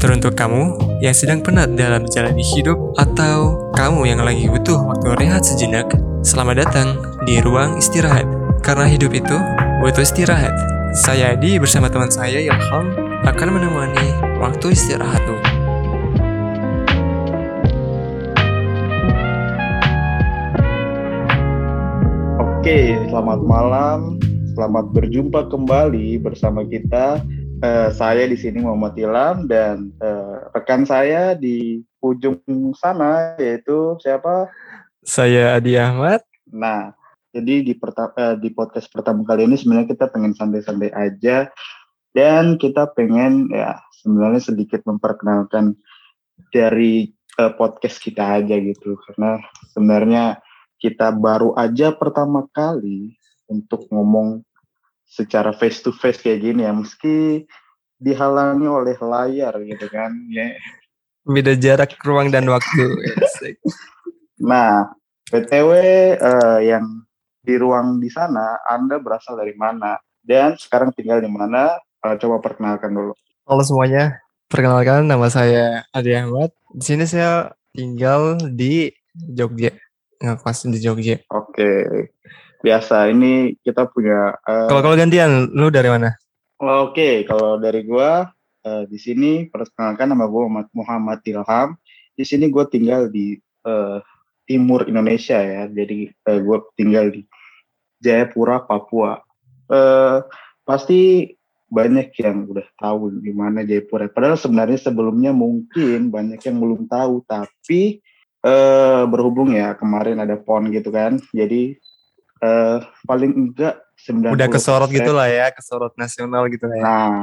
Teruntuk kamu yang sedang penat dalam menjalani hidup atau kamu yang lagi butuh waktu rehat sejenak, selamat datang di ruang istirahat. Karena hidup itu butuh istirahat. Saya Adi bersama teman saya Ilham akan menemani waktu istirahatmu. Oke, selamat malam. Selamat berjumpa kembali bersama kita. Eh, saya di sini Muhammad Ilham dan eh, rekan saya di ujung sana yaitu siapa? Saya Adi Ahmad. Nah, jadi di, perta- eh, di podcast pertama kali ini sebenarnya kita pengen santai-santai aja dan kita pengen ya sebenarnya sedikit memperkenalkan dari eh, podcast kita aja gitu karena sebenarnya kita baru aja pertama kali untuk ngomong secara face to face kayak gini ya meski dihalangi oleh layar gitu kan ya. Beda jarak ruang dan waktu. Nah, PTW eh, yang di ruang di sana Anda berasal dari mana dan sekarang tinggal di mana? Eh, coba perkenalkan dulu. Halo semuanya, perkenalkan nama saya Adi Ahmad. Di sini saya tinggal di Jogja, ngekos di Jogja. Oke. Biasa ini kita punya eh, Kalau kalau gantian, lu dari mana? Oke, kalau dari gua eh, di sini perkenalkan nama gua Muhammad, Muhammad Ilham. Di sini gua tinggal di eh, timur Indonesia ya. Jadi eh, gua tinggal di Jayapura, Papua. Eh, pasti banyak yang udah tahu di mana Jayapura. Padahal sebenarnya sebelumnya mungkin banyak yang belum tahu, tapi eh, berhubung ya kemarin ada pon gitu kan. Jadi eh, paling enggak 90 Udah kesorot gitu lah ya, kesorot nasional gitu lah ya. Nah,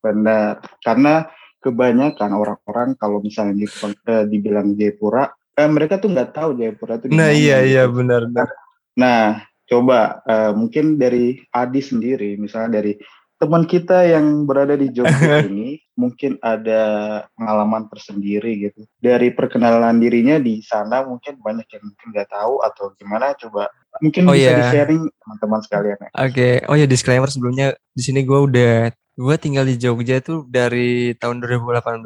benar. Karena kebanyakan orang-orang kalau misalnya di, eh, dibilang Jayapura, eh, mereka tuh nggak tahu Jayapura itu di Nah iya gitu. iya benar benar. Nah, coba eh, mungkin dari Adi sendiri, misalnya dari teman kita yang berada di Jogja ini, mungkin ada pengalaman tersendiri gitu. Dari perkenalan dirinya di sana mungkin banyak yang mungkin nggak tahu atau gimana. Coba mungkin Oh, bisa iya. di-sharing teman-teman sekalian ya. Oke, oh ya disclaimer sebelumnya di sini gue udah gue tinggal di Jogja tuh dari tahun 2018.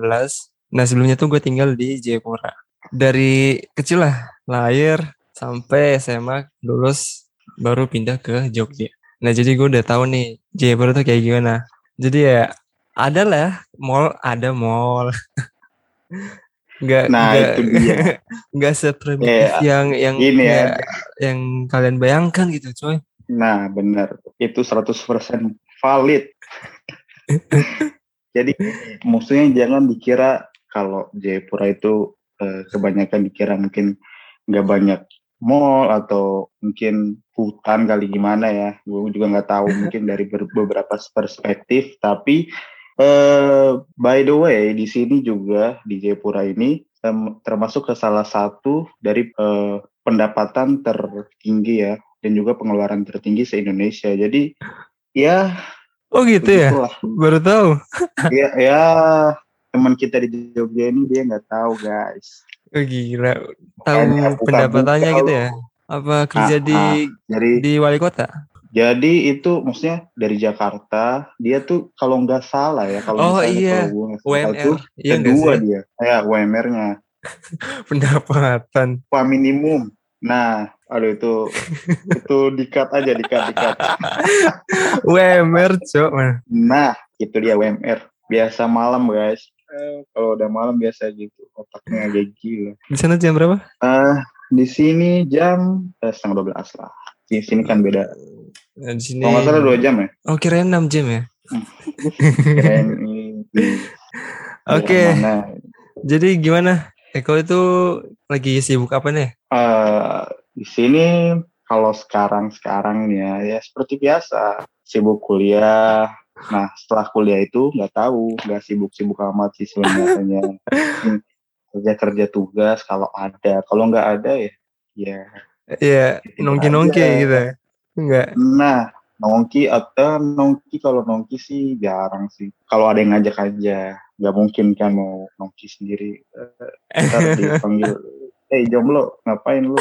Nah sebelumnya tuh gue tinggal di Jayapura. Dari kecil lah lahir sampai SMA lulus baru pindah ke Jogja. Nah jadi gue udah tahu nih Jayapura tuh kayak gimana. Jadi ya ada lah mall, ada mall. Nggak, Nah, nggak, itu dia. nggak seprimitif Iya, yang yang Gini ya, yang kalian bayangkan gitu coy. Nah, benar. Itu 100% valid. Jadi maksudnya jangan dikira kalau Jayapura itu eh, kebanyakan dikira mungkin nggak banyak mall atau mungkin hutan kali gimana ya. Gue juga nggak tahu mungkin dari ber- beberapa perspektif. Tapi eh, by the way di sini juga di Jayapura ini termasuk ke salah satu dari eh, pendapatan tertinggi ya dan juga pengeluaran tertinggi se Indonesia. Jadi ya Oh gitu ya? begitulah. Baru tahu. ya, ya teman kita di Jogja ini dia nggak tahu guys. Oh gila. Tahu pendapatannya gitu ya? Apa kerja Ah, di ah. Jadi di wali kota? Jadi itu maksudnya dari Jakarta dia tuh kalau nggak salah ya kalau Oh, misalnya iya. kalau gue UMR. itu Iya kedua dia ya UMR-nya Pendapatan. upah minimum. Nah, aduh itu itu dikat aja dikat dikat. UMR, Cok. Nah, itu dia UMR. Biasa malam, guys. Eh, kalau udah malam biasa gitu. Otaknya agak gila. Di sana jam berapa? Eh, di sini jam eh, setengah 12 lah. Di sini kan beda. Nah, di sini. Kalau nggak salah 2 jam ya. Oh, kirain 6 jam ya. Kirain Oke. Jadi gimana? Eko itu lagi sibuk apa nih? Eh, di sini kalau sekarang-sekarang ya, ya seperti biasa. Sibuk kuliah. Nah, setelah kuliah itu nggak tahu. Nggak sibuk-sibuk amat sih sebenarnya. Kerja-kerja tugas kalau ada. Kalau nggak ada ya, ya Iya, Tidur nongki-nongki aja. gitu ya. Enggak. Nah, nongki atau nongki kalau nongki sih jarang sih. Kalau ada yang ngajak aja, nggak mungkin kan mau nongki sendiri. Eh, Ntar dipanggil, eh jomblo ngapain lu?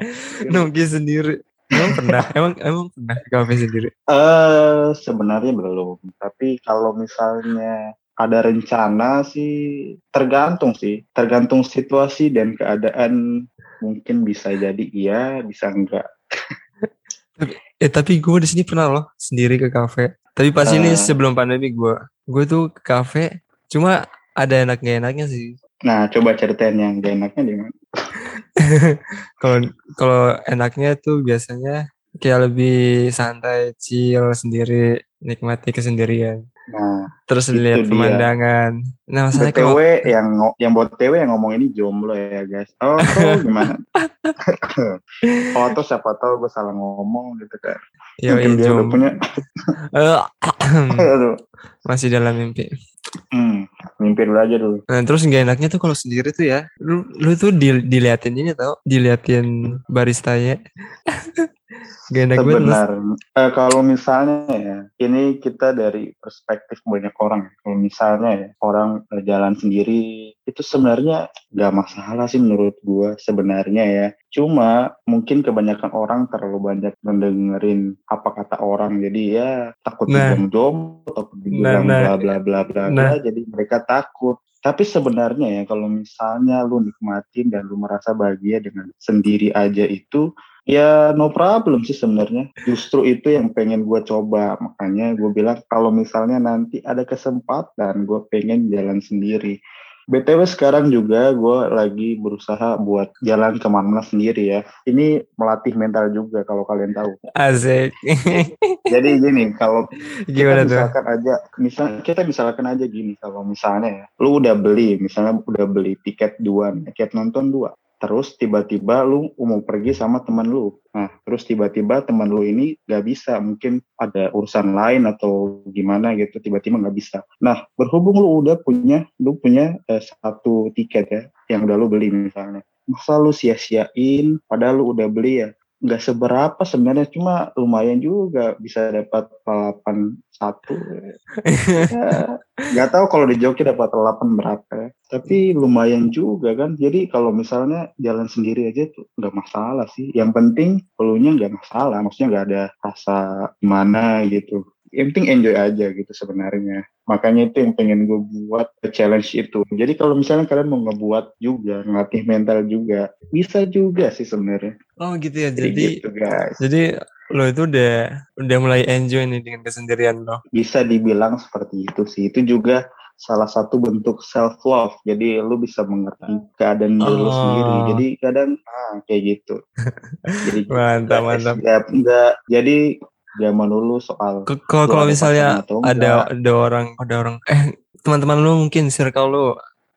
nongki sendiri. Emang pernah? Emang emang pernah kafe sendiri? Eh sebenarnya belum. Tapi kalau misalnya ada rencana sih tergantung sih, tergantung situasi dan keadaan mungkin bisa jadi iya, bisa enggak. Eh tapi gue di sini pernah loh sendiri ke kafe. Tapi pas ini Ah. sebelum pandemi gue, gue tuh ke kafe. Cuma ada enak gak enaknya sih. Nah, coba ceritain yang gak enaknya di mana? Kalau kalau enaknya tuh biasanya kayak lebih santai, chill sendiri, nikmati kesendirian. Nah, Terus lihat dia. pemandangan. Nah masalahnya BTW kalau yang yang buat TW yang ngomong ini jomblo ya guys. Oh, gimana? oh, tuh siapa tahu gue salah ngomong gitu kan. ya Mungkin dia udah punya. Eh, Aduh. masih dalam mimpi. Hmm, mimpi dulu aja dulu. Nah, terus nggak enaknya tuh kalau sendiri tuh ya, lu, lu tuh di- diliatin ini tau, diliatin baristanya. Gak enak. Sebenarnya, eh, kalau misalnya ya, ini kita dari perspektif banyak orang. Kalau misalnya ya, orang eh, jalan sendiri, itu sebenarnya nggak masalah sih menurut gua sebenarnya ya. Cuma mungkin kebanyakan orang terlalu banyak mendengerin apa kata orang. Jadi ya takut Nah. dibilang jomblo, takut dibilang nah. bla bla bla bla bla. Nah. Jadi mereka takut. Tapi sebenarnya ya kalau misalnya lu nikmatin dan lu merasa bahagia dengan sendiri aja itu ya no problem sih sebenarnya. Justru itu yang pengen gue coba. Makanya gue bilang kalau misalnya nanti ada kesempatan gue pengen jalan sendiri. BTW sekarang juga gue lagi berusaha buat jalan ke mana-mana sendiri ya. Ini melatih mental juga kalau kalian tahu. Asik. Jadi gini, kalau Gimana kita tuh? misalkan aja misal kita misalkan aja gini kalau misalnya ya lu udah beli misalnya udah beli tiket dua tiket nonton dua terus tiba-tiba lu mau pergi sama teman lu. Nah terus tiba-tiba teman lu ini gak bisa mungkin ada urusan lain atau gimana gitu tiba-tiba nggak bisa. Nah berhubung lu udah punya lu punya eh, satu tiket ya yang udah lu beli misalnya. Masa lu sia-siain padahal lu udah beli ya nggak seberapa sebenarnya cuma lumayan juga bisa dapat balapan satu. Ya, nggak tahu kalau di joki dapat balapan berapa ya. Tapi lumayan juga kan. Jadi kalau misalnya jalan sendiri aja tuh nggak masalah sih. Yang penting pelunya nggak masalah. Maksudnya nggak ada rasa gimana gitu yang penting enjoy aja gitu sebenarnya. Makanya itu yang pengen gue buat challenge itu. Jadi kalau misalnya kalian mau ngebuat juga ngelatih mental juga bisa juga sih sebenarnya. Oh gitu ya. jadi Jadi gitu guys. jadi lo itu udah udah mulai enjoy nih dengan kesendirian lo. bisa dibilang seperti itu sih. Itu juga salah satu bentuk self love jadi lu bisa mengerti keadaan diri lu Oh. sendiri jadi kadang ah kayak gitu. Jadi Mantap, mantap. nggak nggak. Jadi gak melulu soal Kalau kalau ada misalnya ada ada orang ada orang eh teman-teman lu mungkin circle lu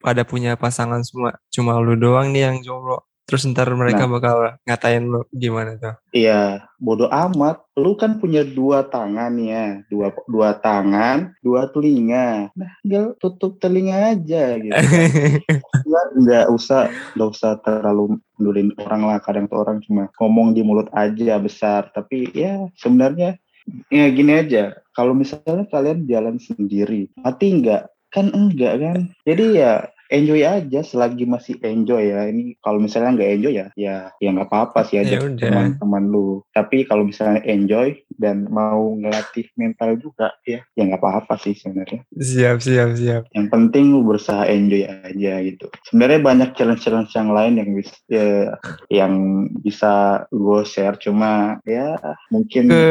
pada punya pasangan semua, cuma lu doang nih yang jomblo. Terus ntar mereka Nah. bakal ngatain lu gimana tuh? Iya, bodoh amat. Lu kan punya dua tangan ya, dua dua tangan, dua telinga. Nah, tinggal tutup telinga aja gitu. Nggak, nggak usah nggak usah terlalu pedulin orang lah. Kadang tuh orang cuma ngomong di mulut aja besar. Tapi ya sebenarnya ya gini aja. Kalau misalnya kalian jalan sendiri, mati enggak? Kan enggak kan? Jadi ya enjoy aja selagi masih enjoy ya. Ini kalau misalnya nggak enjoy ya, ya ya nggak apa-apa sih aja Ya teman-teman lu. Tapi kalau misalnya enjoy dan mau ngelatih mental juga ya, ya nggak apa-apa sih sebenarnya. Siap, siap, siap. Yang penting lu berusaha enjoy aja gitu. Sebenarnya banyak challenge-challenge yang lain yang bisa ya, yang bisa gue share. Cuma ya mungkin Ke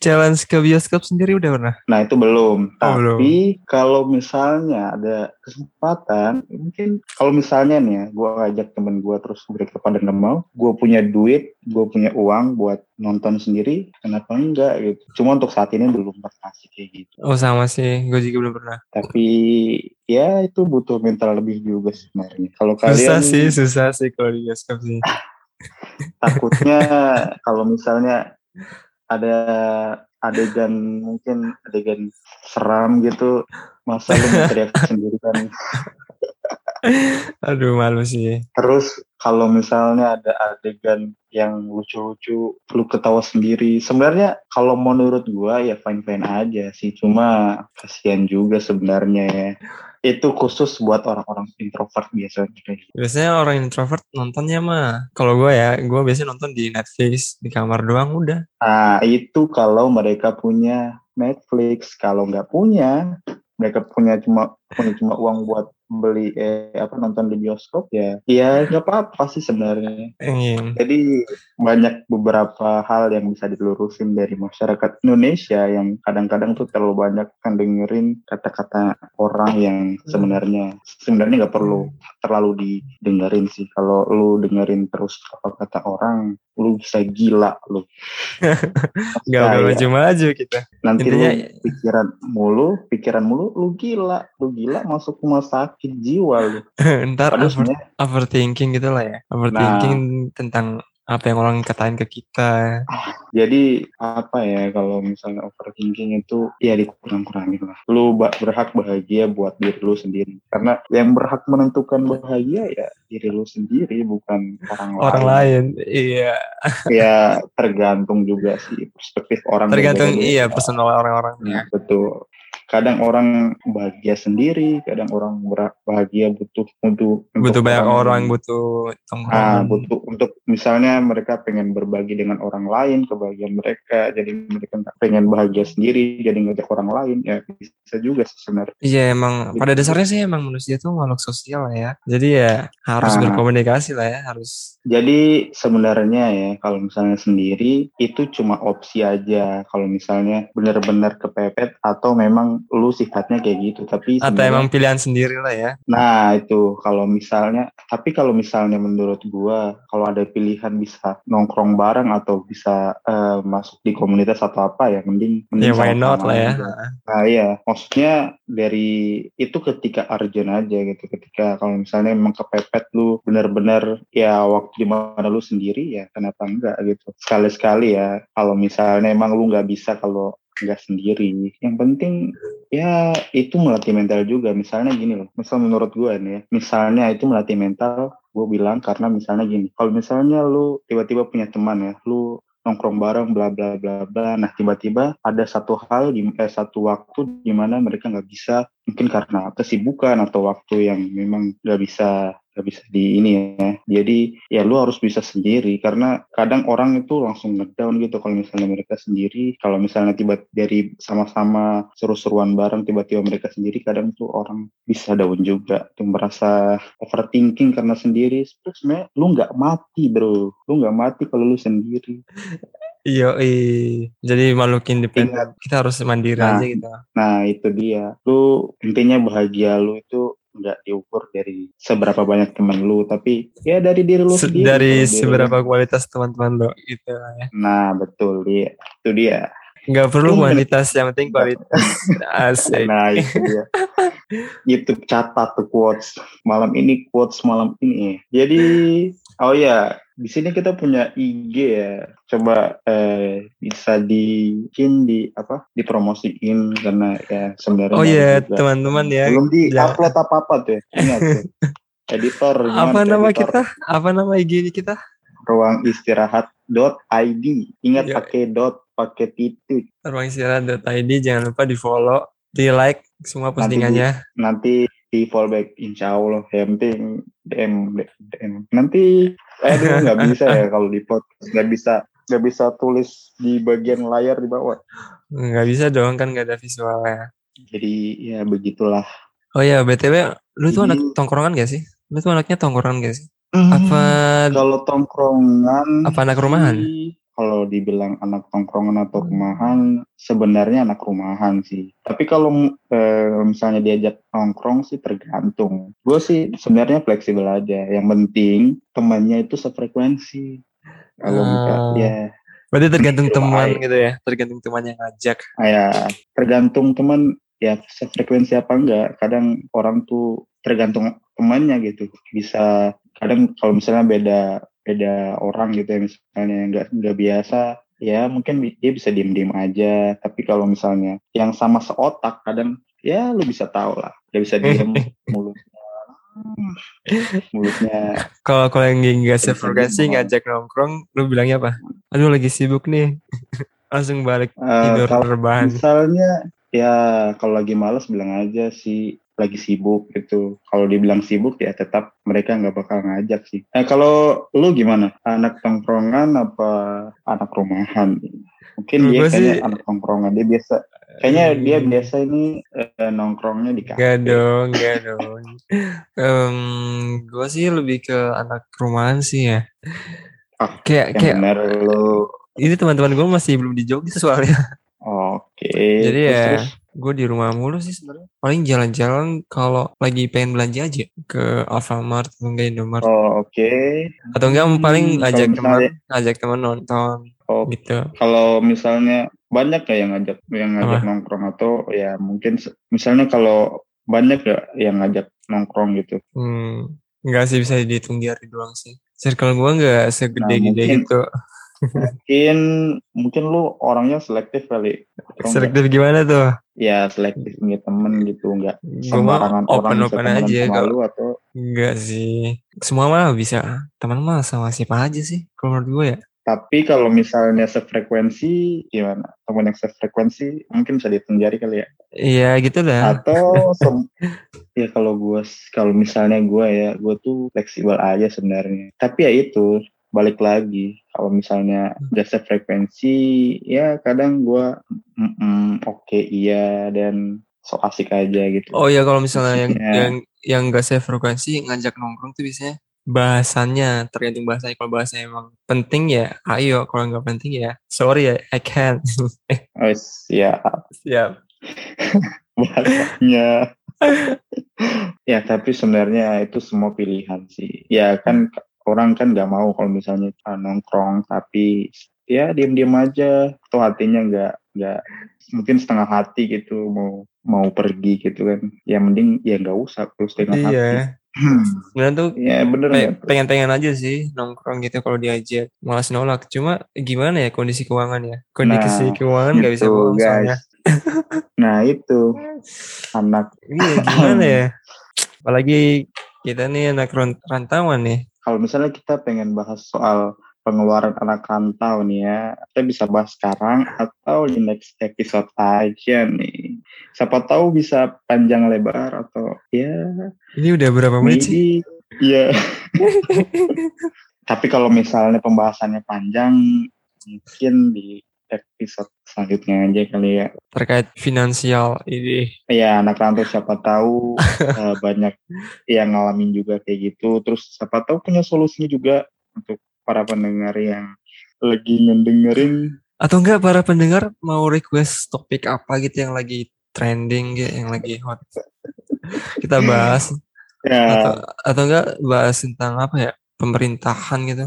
challenge ke bioskop sendiri udah pernah? Nah itu belum. Oh, Tapi kalau misalnya ada kesempatan, mungkin kalau misalnya nih ya, gue ngajak temen gue terus mereka pada nggak mau, gue punya duit, gue punya uang buat nonton sendiri, kenapa enggak gitu. Cuma untuk saat ini belum pernah sih kayak gitu. Oh sama sih, gue juga belum pernah. Tapi ya itu butuh mental lebih juga sebenarnya. Kalau Susah kalian sih, susah sih kalau di bioskop sih. takutnya kalau misalnya ada adegan mungkin adegan seram gitu. Masa lu teriak sendiri kan Aduh malu sih. terus kalau misalnya ada adegan yang lucu-lucu lu ketawa sendiri sebenarnya kalau menurut gua ya fine fine aja sih cuma kasihan juga sebenarnya ya itu khusus buat orang-orang introvert biasanya gitu. Biasanya orang introvert nontonnya mah, kalau gue ya, gue biasanya nonton di Netflix, di kamar doang udah. Nah, itu kalau mereka punya Netflix. Kalau nggak punya, mereka punya cuma punya cuma uang buat beli eh apa nonton di bioskop ya ya nggak apa-apa sih sebenarnya Iya. jadi banyak beberapa hal yang bisa dilurusin dari masyarakat Indonesia yang kadang-kadang tuh terlalu banyak kan dengerin kata-kata orang yang sebenarnya sebenarnya nggak perlu terlalu didengerin sih kalau lu dengerin terus apa kata orang lu bisa gila lu Gak bakal ya. maju-maju kita. nanti Intinya lu pikiran mulu pikiran mulu lu gila lu gila masuk rumah sakit jiwa lu ntar padahal over, overthinking gitu lah ya. Overthinking tentang apa yang orang katain ke kita. Jadi apa ya kalau misalnya overthinking itu ya dikurang-kurangin lah. Lu berhak bahagia buat diri lu sendiri. Karena yang berhak menentukan bahagia ya diri lu sendiri bukan orang, Orang lain. Iya. Ya tergantung juga sih perspektif orang. Tergantung iya personal orang-orang. Nah, betul. Kadang orang bahagia sendiri, kadang orang bahagia butuh untuk Butuh untuk banyak orang, yang- butuh Ah, butuh untuk misalnya mereka pengen berbagi dengan orang lain kebahagiaan mereka, jadi mereka pengen bahagia sendiri, jadi ngajak orang lain, ya bisa juga sebenarnya. Iya emang pada dasarnya sih emang manusia tuh makhluk sosial lah ya. Jadi ya harus Ah. berkomunikasi lah ya, harus Jadi sebenarnya ya kalau misalnya sendiri itu cuma opsi aja. Kalau misalnya benar-benar kepepet atau memang lu sifatnya kayak gitu, tapi atau emang pilihan sendiri lah ya. Nah itu kalau misalnya, tapi kalau misalnya menurut gua, kalau ada pilihan bisa nongkrong bareng atau bisa eh, masuk di komunitas atau apa ya, mending, mending Ya why not lah ya. aja. Nah iya, maksudnya dari itu ketika urgent aja gitu, ketika kalau misalnya emang kepepet lu benar-benar ya waktu di mana lu sendiri ya kenapa enggak gitu. Sekali-sekali ya, kalau misalnya emang lu nggak bisa kalau nggak sendiri. Yang penting ya itu melatih mental juga. Misalnya gini loh, misal menurut gue nih ya, misalnya itu melatih mental, gue bilang karena misalnya gini, kalau misalnya lu tiba-tiba punya teman ya, lu nongkrong bareng bla bla bla bla nah tiba-tiba ada satu hal di eh, satu waktu di mana mereka nggak bisa mungkin karena kesibukan atau waktu yang memang nggak bisa nggak bisa di ini ya jadi ya lu harus bisa sendiri karena kadang orang itu langsung ngedown gitu kalau misalnya mereka sendiri kalau misalnya tiba dari sama-sama seru-seruan bareng tiba-tiba mereka sendiri kadang tuh orang bisa down juga tuh merasa overthinking karena sendiri sebenarnya lu nggak mati bro lu nggak mati kalau lu sendiri Iya, jadi makhluk independen. Kita harus mandiri Nah. aja gitu. Nah itu dia. Lu intinya bahagia lu itu nggak diukur dari seberapa banyak teman lu, tapi ya dari diri lu Se- sendiri. dari diri seberapa kualitas teman-teman lo gitu ya. Nah betul dia. Itu dia. Nggak perlu Lu kuantitas, yang penting kualitas. Asik. Nah itu dia. itu catat tuh quotes malam ini quotes malam ini. Jadi oh ya di sini kita punya IG ya. Coba eh, bisa di mungkin di apa dipromosiin karena ya sebenarnya Oh iya, juga- teman-teman ya. belum di jangan- upload apa apa tuh ingat tuh editor Apa nama editor? kita? Apa nama IG kita? ruang istirahat id ingat Iya. pakai dot pakai titik Ruang istirahat.id jangan lupa di follow, di like semua postingannya. nanti di fallback insya Allah yang penting DM DM nanti eh nggak bisa ya kalau di podcast nggak bisa nggak bisa tulis di bagian layar di bawah Nggak bisa dong kan nggak ada visualnya. jadi ya begitulah Oh iya, BTW, lu tuh Ini- anak tongkrongan gak sih? Lu tuh anaknya tongkrongan gak sih? Apa kalau tongkrongan apa anak rumahan? Kalau dibilang anak tongkrongan atau rumahan sebenarnya anak rumahan sih. Tapi kalau eh, misalnya diajak nongkrong sih tergantung. Gue sih sebenarnya fleksibel aja. Yang penting temannya itu sefrekuensi. Kalau enggak Ah. ya. Berarti tergantung teman gitu ya, tergantung teman yang ngajak. ya. Tergantung teman ya sefrekuensi apa enggak. Kadang orang tuh tergantung temannya gitu. Bisa kadang kalau misalnya beda beda orang gitu ya misalnya nggak nggak biasa ya mungkin dia bisa diem diem aja tapi kalau misalnya yang sama seotak kadang ya lu bisa tahu lah dia bisa diem mulutnya mulutnya Kalau kalau yang nggak dibilang. ngajak nongkrong, lu bilangnya apa? Aduh lagi sibuk nih. Langsung balik eh, tidur kalau rebahan. misalnya ya kalau lagi malas bilang aja sih lagi sibuk gitu. Kalau dibilang sibuk ya tetap mereka nggak bakal ngajak sih. Eh kalau lu gimana? Anak tongkrongan apa anak rumahan? Mungkin Menurut dia kayaknya sih- anak tongkrongan. Dia biasa kayaknya dia biasa ini eh, nongkrongnya di kafe. Gak dong, gak dong. Em, gue sih lebih ke anak rumahan sih ya. Ah, Kayak kayak benar lu. ini teman-teman gue masih belum di Jogja soalnya. Oke. Jadi terus, ya terus. Gue di rumah mulu sih sebenarnya. Paling jalan-jalan kalau lagi pengen belanja aja ke Alfamart atau enggak Indomart. Oh, oke. Atau enggak paling Hmm, ngajak kalau teman, ngajak teman nonton Oh, gitu. kalau misalnya banyak ya yang ngajak yang ngajak Apa? nongkrong atau ya mungkin misalnya kalau banyak ya yang ngajak nongkrong gitu. Hmm, enggak sih bisa dihitung jari doang sih. Circle gue enggak segede-gede Nah, mungkin- gitu. Mungkin mungkin lu orangnya selektif kali. Selektif gimana tuh? Ya selektif punya temen gitu mah sembarangan orang bisa open-open temenan aja kalau lu atau enggak sih. Semua mah bisa. Teman mah sama siapa aja sih kalau menurut gue ya. tapi kalau misalnya sefrekuensi gimana? Temen yang sefrekuensi mungkin bisa dihitung jari kali ya. Iya gitu dah. atau ya kalau gue kalau misalnya gue ya gue tuh fleksibel aja sebenarnya tapi ya itu balik lagi kalau misalnya udah sefrekuensi ya kadang gue mm-mm, oke iya dan so asik aja gitu. Oh ya kalau misalnya yang Maksudnya- yang yang enggak sefrekuensi ngajak nongkrong tuh biasanya bahasannya tergantung bahasanya. Kalau bahasanya emang penting ya ayo. Kalau nggak penting ya sorry ya I can't. Oh ya siap. Bahasanya. Ya tapi sebenarnya itu semua pilihan sih. Ya kan orang kan nggak mau kalau misalnya nongkrong tapi ya diam-diam aja. Atau hatinya nggak nggak mungkin setengah hati gitu mau mau pergi gitu kan. Ya mending ya nggak usah terus setengah hati. Iya. Sebenarnya tuh ya bener pe- pengen-pengen aja sih nongkrong gitu kalau diajak malas nolak. Cuma gimana ya kondisi keuangan ya? Kondisi Nah, keuangan nggak bisa Gitu, bohong soalnya. Nah itu. Anak. Iya gimana ya? Apalagi kita nih anak rantauan nih kalau misalnya kita pengen bahas soal pengeluaran anak rantau nih ya, kita bisa bahas sekarang atau di next episode aja nih. Siapa tahu bisa panjang lebar atau ya ini udah berapa menit sih maybe ya. Tapi kalau misalnya pembahasannya panjang, mungkin di episode selanjutnya aja kali ya. terkait finansial ini Ya anak rantau siapa tahu eh, banyak yang ngalamin juga kayak gitu. Terus siapa tahu punya solusinya juga untuk para pendengar yang lagi ngedengerin. atau enggak para pendengar mau request topik apa gitu yang lagi trending gitu yang lagi hot kita bahas Ya atau atau enggak bahas tentang apa ya pemerintahan gitu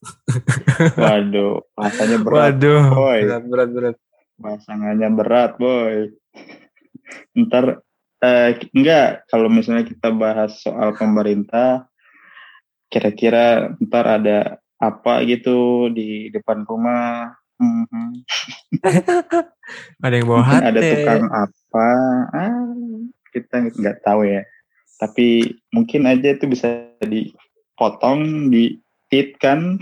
waduh bahasanya berat. waduh boy. berat berat berat Pasangannya berat boy. Ntar eh, enggak kalau misalnya kita bahas soal pemerintah, kira-kira ntar ada apa gitu di depan rumah. Mhm. ada yang bawa Mungkin ada hati tukang apa ah, kita nggak tahu ya tapi mungkin aja itu bisa dipotong di kan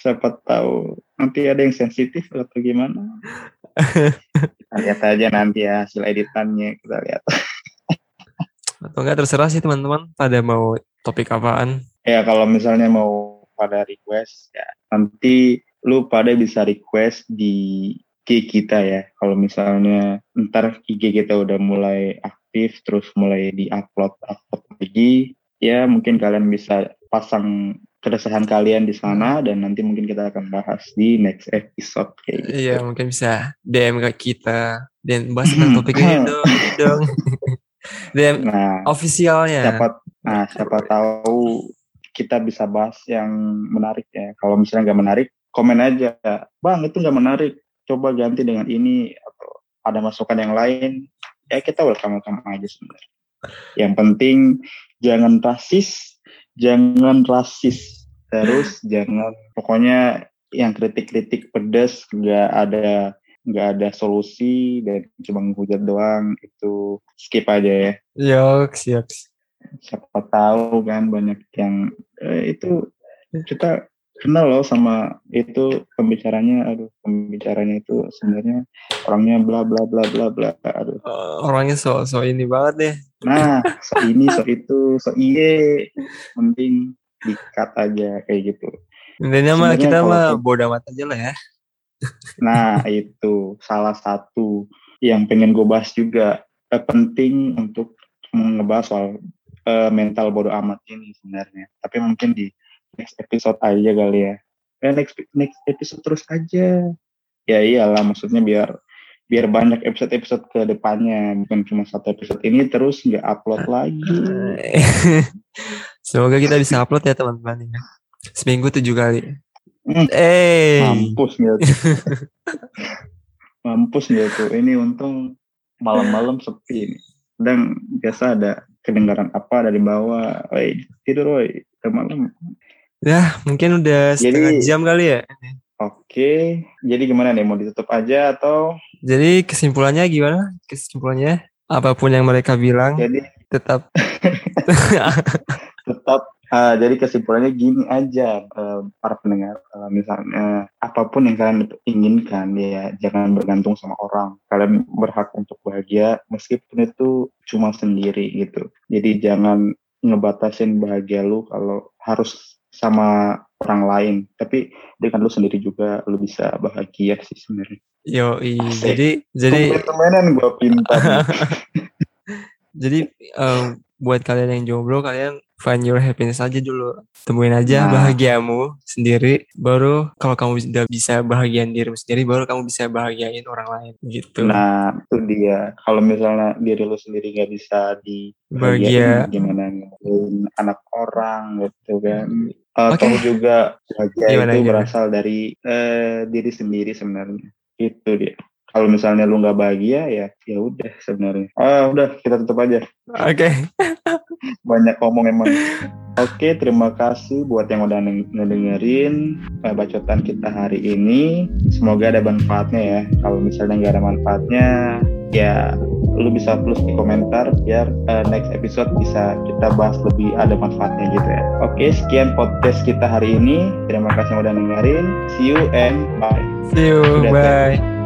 siapa tahu. Nanti ada yang sensitif atau gimana? Kita lihat aja nanti ya hasil editannya kita lihat. Atau enggak terserah sih teman-teman. Pada mau topik apaan? Ya kalau misalnya mau pada request ya nanti lu pada bisa request di IG kita ya. Kalau misalnya ntar IG kita udah mulai aktif terus mulai di upload upload lagi ya mungkin kalian bisa pasang keresahan kalian di sana dan nanti mungkin kita akan bahas di next episode kayak gitu. iya mungkin bisa DM ke kita dan bahas tentang topik ini dong dong DM Nah, ofisialnya siapa nah siapa tahu kita bisa bahas yang menarik ya. Kalau misalnya nggak menarik, komen aja, bang itu nggak menarik, coba ganti dengan ini atau ada masukan yang lain. Ya kita welcome welcome aja sebenarnya. Yang penting jangan rasis, jangan rasis, terus jangan pokoknya yang kritik-kritik pedas nggak ada nggak ada solusi dan cuma menghujat doang itu skip aja ya. Yok, siap. siapa tahu kan banyak yang eh, itu kita kenal loh sama itu pembicaranya aduh pembicaranya itu sebenarnya orangnya bla bla bla bla bla aduh. Eh, orangnya so so ini banget deh Nah, so ini, so itu, so iye, mending dikat aja kayak gitu. Intinya mah kita mah bodoh amat aja lah ya. Nah, itu salah satu yang pengen gue bahas juga. Eh, penting untuk ngebahas soal eh, mental bodoh amat ini sebenarnya. Tapi mungkin di next episode aja kali ya. Eh, next, next episode terus aja. Ya iyalah, maksudnya biar biar banyak episode-episode ke depannya. Bukan cuma satu episode ini terus nggak upload lagi. Semoga kita bisa upload ya teman-teman ya. Seminggu tujuh kali. Hmm. Eh, Mampus nggak tuh. Mampus nggak tuh. Ini untung malam-malam sepi nih. Dan biasa ada kedengaran apa dari bawah. Woi, tidur woi. Malam. ya mungkin udah Jadi- setengah jam kali ya. Oke. Jadi gimana nih? Mau ditutup aja atau? Jadi kesimpulannya gimana? Kesimpulannya apa pun yang mereka bilang Jadi tetap tetap ah, jadi kesimpulannya gini aja eh, para pendengar Eh, misalnya apa pun yang kalian inginkan ya jangan bergantung sama orang kalian berhak untuk bahagia meskipun itu cuma sendiri gitu jadi jangan ngebatasin bahagia lu kalau harus sama orang lain tapi dengan lu sendiri juga lu bisa bahagia sih sebenarnya Asik. jadi jadi temenan gue pintar jadi em, buat kalian yang jomblo kalian find your happiness aja dulu temuin aja Nah. bahagiamu sendiri baru kalau kamu udah bisa bahagiain dirimu sendiri baru kamu bisa bahagiain orang lain gitu Nah, itu dia. Kalau misalnya diri lu sendiri nggak bisa di Bahagia. gimana anak orang gitu kan. Atau Oke. juga bahagia Gimana, itu berasal dari eh, diri sendiri sebenarnya. Itu dia. Kalau misalnya lu nggak bahagia ya ya udah sebenarnya. Ah udah kita tutup aja. oke Banyak ngomong emang. Oke, terima kasih buat yang udah ngedengerin eh, bacotan kita hari ini. Semoga ada manfaatnya ya. Kalau misalnya nggak ada manfaatnya, ya lu bisa plus di komentar biar eh, next episode bisa kita bahas lebih ada manfaatnya gitu ya. Oke, sekian podcast kita hari ini. Terima kasih yang udah dengerin. See you and bye. see you Udah, bye